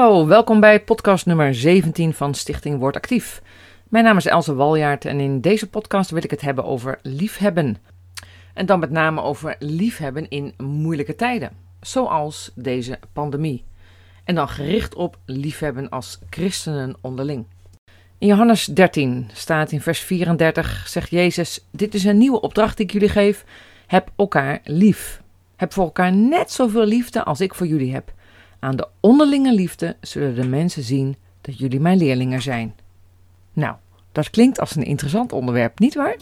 Hallo, welkom bij podcast nummer 17 van Stichting Word Actief. Mijn naam is Else Waljaard en in deze podcast wil ik het hebben over liefhebben. En dan met name over liefhebben in moeilijke tijden, zoals deze pandemie. En dan gericht op liefhebben als christenen onderling. In Johannes 13 staat in vers 34, zegt Jezus, dit is een nieuwe opdracht die ik jullie geef, heb elkaar lief. Heb voor elkaar net zoveel liefde als ik voor jullie heb. Aan de onderlinge liefde zullen de mensen zien dat jullie mijn leerlingen zijn. Nou, dat klinkt als een interessant onderwerp, niet waar?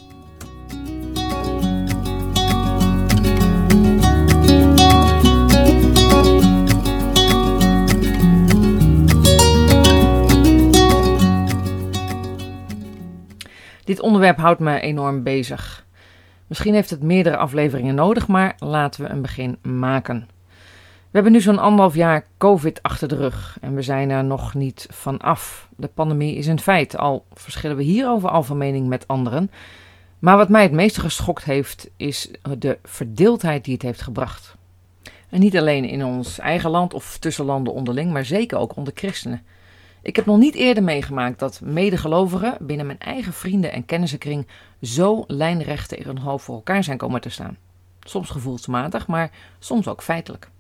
Dit onderwerp houdt me enorm bezig. Misschien heeft het meerdere afleveringen nodig, maar laten we een begin maken. We hebben nu zo'n anderhalf jaar COVID achter de rug en we zijn er nog niet van af. De pandemie is een feit, al verschillen we hierover al van mening met anderen. Maar wat mij het meeste geschokt heeft, is de verdeeldheid die het heeft gebracht. En niet alleen in ons eigen land of tussen landen onderling, maar zeker ook onder christenen. Ik heb nog niet eerder meegemaakt dat medegelovigen binnen mijn eigen vrienden- en kennissenkring zo lijnrecht tegenover elkaar zijn komen te staan. Soms gevoelsmatig, maar soms ook feitelijk.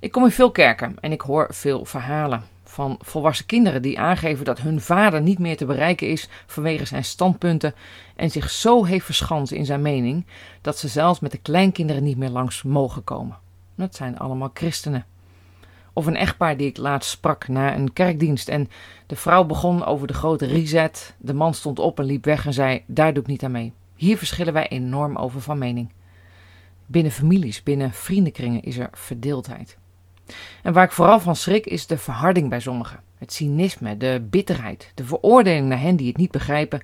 Ik kom in veel kerken en ik hoor veel verhalen van volwassen kinderen die aangeven dat hun vader niet meer te bereiken is vanwege zijn standpunten en zich zo heeft verschanst in zijn mening dat ze zelfs met de kleinkinderen niet meer langs mogen komen. Dat zijn allemaal christenen. Of een echtpaar die ik laatst sprak na een kerkdienst en de vrouw begon over de grote reset. De man stond op en liep weg en zei: Daar doe ik niet aan mee. Hier verschillen wij enorm over van mening. Binnen families, binnen vriendenkringen is er verdeeldheid. En waar ik vooral van schrik is de verharding bij sommigen. Het cynisme, de bitterheid, de veroordeling naar hen die het niet begrijpen.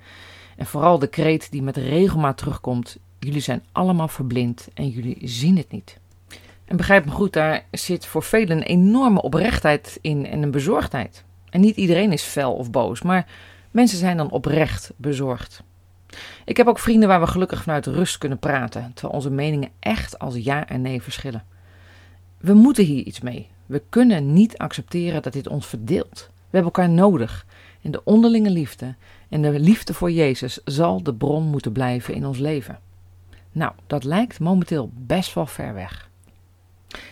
En vooral de kreet die met regelmaat terugkomt: Jullie zijn allemaal verblind en jullie zien het niet. En begrijp me goed, daar zit voor velen een enorme oprechtheid in en een bezorgdheid. En niet iedereen is fel of boos, maar mensen zijn dan oprecht bezorgd. Ik heb ook vrienden waar we gelukkig vanuit rust kunnen praten, terwijl onze meningen echt als ja en nee verschillen. We moeten hier iets mee. We kunnen niet accepteren dat dit ons verdeelt. We hebben elkaar nodig. En de onderlinge liefde en de liefde voor Jezus zal de bron moeten blijven in ons leven. Nou, dat lijkt momenteel best wel ver weg.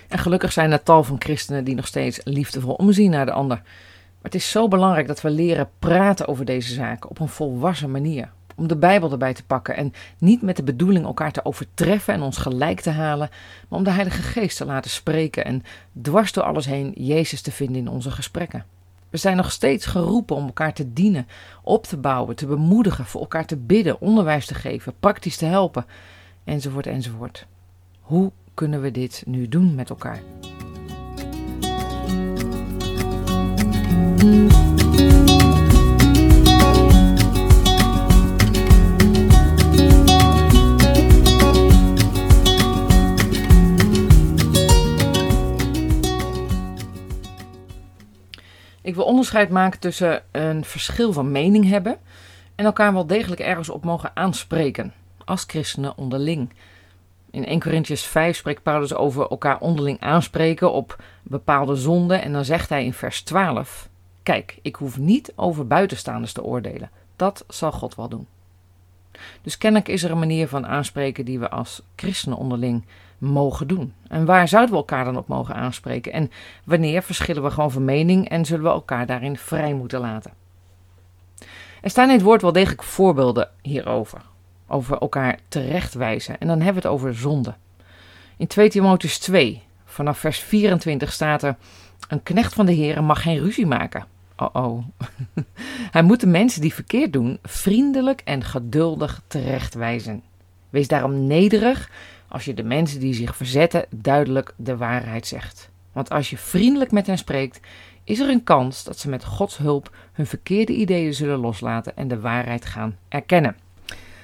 En gelukkig zijn er tal van christenen die nog steeds liefdevol omzien naar de ander. Maar het is zo belangrijk dat we leren praten over deze zaken op een volwassen manier. Om de Bijbel erbij te pakken en niet met de bedoeling elkaar te overtreffen en ons gelijk te halen, maar om de Heilige Geest te laten spreken en dwars door alles heen Jezus te vinden in onze gesprekken. We zijn nog steeds geroepen om elkaar te dienen, op te bouwen, te bemoedigen, voor elkaar te bidden, onderwijs te geven, praktisch te helpen, enzovoort, enzovoort. Hoe kunnen we dit nu doen met elkaar? Ik wil onderscheid maken tussen een verschil van mening hebben en elkaar wel degelijk ergens op mogen aanspreken, als christenen onderling. In 1 Corinthians 5 spreekt Paulus over elkaar onderling aanspreken op bepaalde zonden. En dan zegt hij in vers 12: Kijk, ik hoef niet over buitenstaanders te oordelen. Dat zal God wel doen. Dus kennelijk is er een manier van aanspreken die we als christenen onderling mogen doen. En waar zouden we elkaar dan op mogen aanspreken? En wanneer verschillen we gewoon van mening en zullen we elkaar daarin vrij moeten laten? Er staan in het woord wel degelijk voorbeelden hierover over elkaar terechtwijzen. En dan hebben we het over zonde. In 2 Timotheus 2, vanaf vers 24 staat er: Een knecht van de Heer mag geen ruzie maken. Oh oh. Hij moet de mensen die verkeerd doen vriendelijk en geduldig terechtwijzen. Wees daarom nederig als je de mensen die zich verzetten duidelijk de waarheid zegt. Want als je vriendelijk met hen spreekt, is er een kans dat ze met Gods hulp hun verkeerde ideeën zullen loslaten en de waarheid gaan erkennen.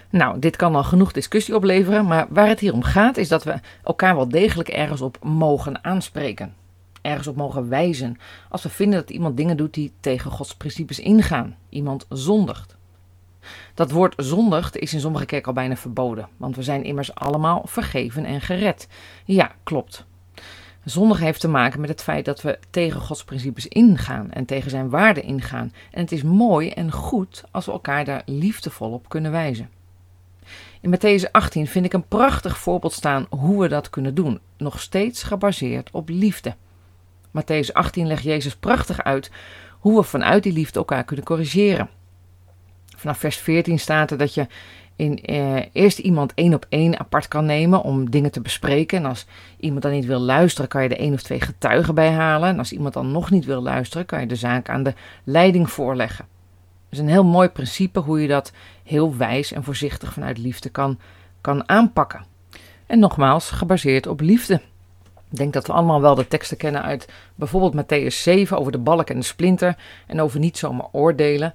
Nou, dit kan al genoeg discussie opleveren, maar waar het hier om gaat is dat we elkaar wel degelijk ergens op mogen aanspreken. Ergens op mogen wijzen als we vinden dat iemand dingen doet die tegen Gods principes ingaan. Iemand zondigt. Dat woord zondigt is in sommige kerken al bijna verboden, want we zijn immers allemaal vergeven en gered. Ja, klopt. Zondig heeft te maken met het feit dat we tegen Gods principes ingaan en tegen zijn waarden ingaan. En het is mooi en goed als we elkaar daar liefdevol op kunnen wijzen. In Matthäus 18 vind ik een prachtig voorbeeld staan hoe we dat kunnen doen, nog steeds gebaseerd op liefde. Matthäus 18 legt Jezus prachtig uit hoe we vanuit die liefde elkaar kunnen corrigeren. Vanaf vers 14 staat er dat je in, eh, eerst iemand één op één apart kan nemen om dingen te bespreken. En als iemand dan niet wil luisteren, kan je er één of twee getuigen bij halen. En als iemand dan nog niet wil luisteren, kan je de zaak aan de leiding voorleggen. Dat is een heel mooi principe hoe je dat heel wijs en voorzichtig vanuit liefde kan, kan aanpakken. En nogmaals, gebaseerd op liefde. Ik denk dat we allemaal wel de teksten kennen uit bijvoorbeeld Matthäus 7 over de balk en de splinter en over niet zomaar oordelen,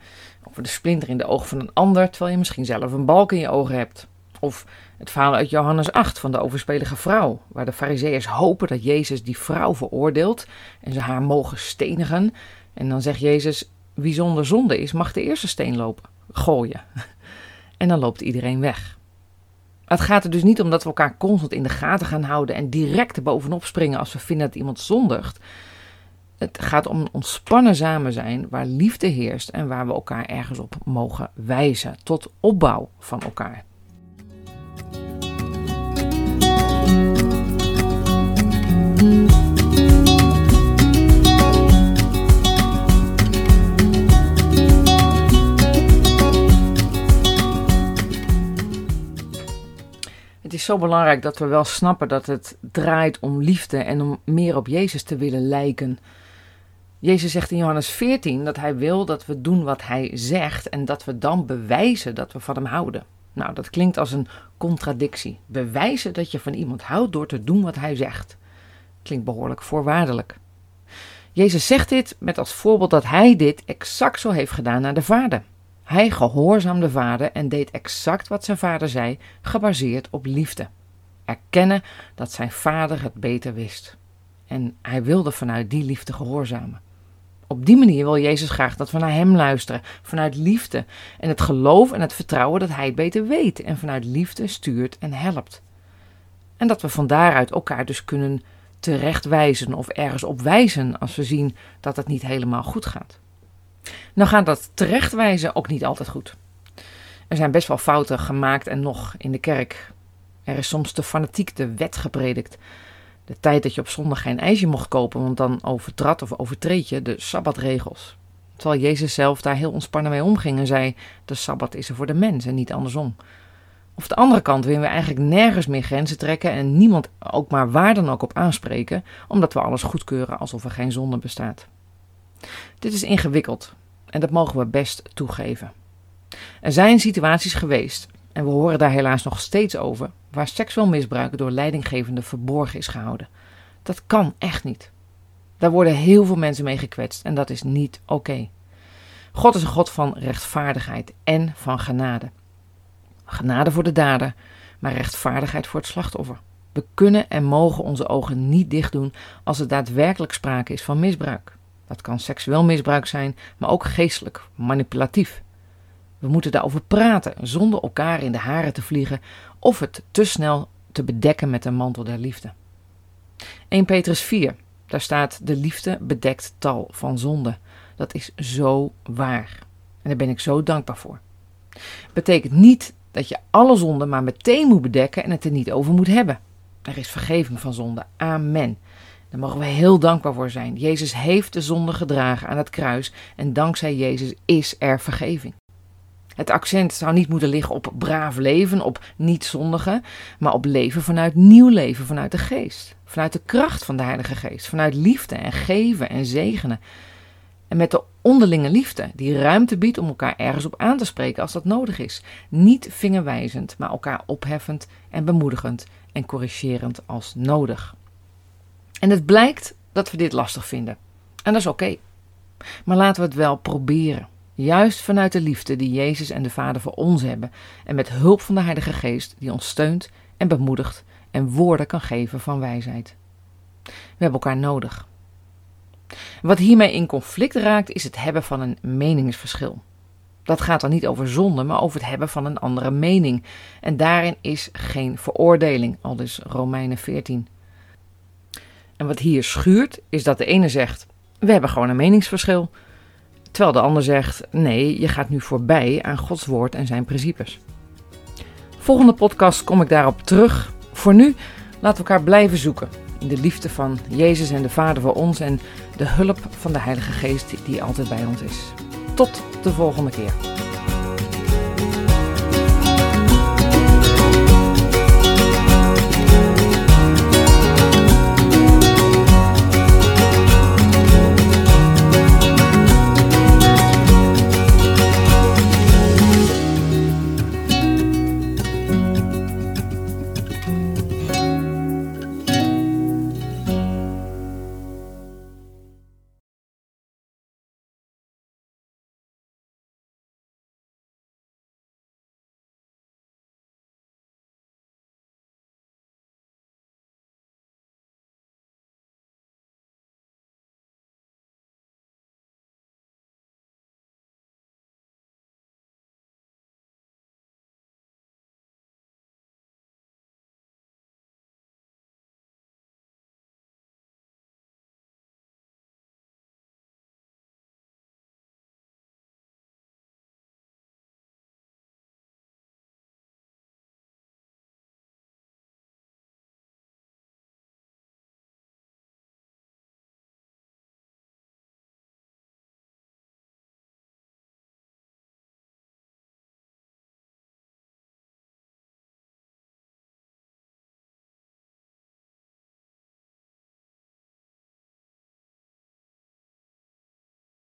over de splinter in de ogen van een ander, terwijl je misschien zelf een balk in je ogen hebt. Of het verhaal uit Johannes 8 van de overspelige vrouw, waar de fariseeërs hopen dat Jezus die vrouw veroordeelt en ze haar mogen stenigen. En dan zegt Jezus, wie zonder zonde is, mag de eerste steen lopen, gooien. En dan loopt iedereen weg. Het gaat er dus niet om dat we elkaar constant in de gaten gaan houden en direct bovenop springen als we vinden dat iemand zondigt. Het gaat om ontspannen samen zijn waar liefde heerst en waar we elkaar ergens op mogen wijzen tot opbouw van elkaar. Zo belangrijk dat we wel snappen dat het draait om liefde en om meer op Jezus te willen lijken. Jezus zegt in Johannes 14 dat hij wil dat we doen wat hij zegt en dat we dan bewijzen dat we van hem houden. Nou, dat klinkt als een contradictie. Bewijzen dat je van iemand houdt door te doen wat hij zegt. Klinkt behoorlijk voorwaardelijk. Jezus zegt dit met als voorbeeld dat hij dit exact zo heeft gedaan naar de Vader. Hij gehoorzaamde vader en deed exact wat zijn vader zei, gebaseerd op liefde. Erkennen dat zijn vader het beter wist. En hij wilde vanuit die liefde gehoorzamen. Op die manier wil Jezus graag dat we naar Hem luisteren, vanuit liefde en het geloof en het vertrouwen dat Hij het beter weet en vanuit liefde stuurt en helpt. En dat we van daaruit elkaar dus kunnen terechtwijzen of ergens op wijzen als we zien dat het niet helemaal goed gaat. Nou gaat dat terechtwijzen ook niet altijd goed. Er zijn best wel fouten gemaakt en nog in de kerk. Er is soms te fanatiek de wet gepredikt. De tijd dat je op zondag geen ijsje mocht kopen, want dan overtrad of overtreed je de sabbatregels. Terwijl Jezus zelf daar heel ontspannen mee omging en zei: De sabbat is er voor de mens en niet andersom. Of de andere kant willen we eigenlijk nergens meer grenzen trekken en niemand ook maar waar dan ook op aanspreken, omdat we alles goedkeuren alsof er geen zonde bestaat. Dit is ingewikkeld en dat mogen we best toegeven. Er zijn situaties geweest, en we horen daar helaas nog steeds over, waar seksueel misbruik door leidinggevende verborgen is gehouden. Dat kan echt niet. Daar worden heel veel mensen mee gekwetst en dat is niet oké. God is een God van rechtvaardigheid en van genade. Genade voor de dader, maar rechtvaardigheid voor het slachtoffer. We kunnen en mogen onze ogen niet dicht doen als er daadwerkelijk sprake is van misbruik. Dat kan seksueel misbruik zijn, maar ook geestelijk, manipulatief. We moeten daarover praten zonder elkaar in de haren te vliegen of het te snel te bedekken met de mantel der liefde. 1 Petrus 4, daar staat: De liefde bedekt tal van zonden. Dat is zo waar. En daar ben ik zo dankbaar voor. Betekent niet dat je alle zonden maar meteen moet bedekken en het er niet over moet hebben. Er is vergeving van zonde. Amen. Daar mogen we heel dankbaar voor zijn. Jezus heeft de zonde gedragen aan het kruis en dankzij Jezus is er vergeving. Het accent zou niet moeten liggen op braaf leven, op niet zondigen, maar op leven vanuit nieuw leven, vanuit de geest. Vanuit de kracht van de Heilige Geest, vanuit liefde en geven en zegenen. En met de onderlinge liefde, die ruimte biedt om elkaar ergens op aan te spreken als dat nodig is. Niet vingerwijzend, maar elkaar opheffend en bemoedigend en corrigerend als nodig. En het blijkt dat we dit lastig vinden. En dat is oké. Maar laten we het wel proberen. Juist vanuit de liefde die Jezus en de Vader voor ons hebben. En met hulp van de Heilige Geest die ons steunt en bemoedigt en woorden kan geven van wijsheid. We hebben elkaar nodig. Wat hiermee in conflict raakt is het hebben van een meningsverschil. Dat gaat dan niet over zonde, maar over het hebben van een andere mening. En daarin is geen veroordeling, al dus Romeinen 14. En wat hier schuurt, is dat de ene zegt: we hebben gewoon een meningsverschil. Terwijl de ander zegt: nee, je gaat nu voorbij aan Gods woord en zijn principes. Volgende podcast kom ik daarop terug. Voor nu laten we elkaar blijven zoeken in de liefde van Jezus en de Vader voor ons en de hulp van de Heilige Geest die altijd bij ons is. Tot de volgende keer.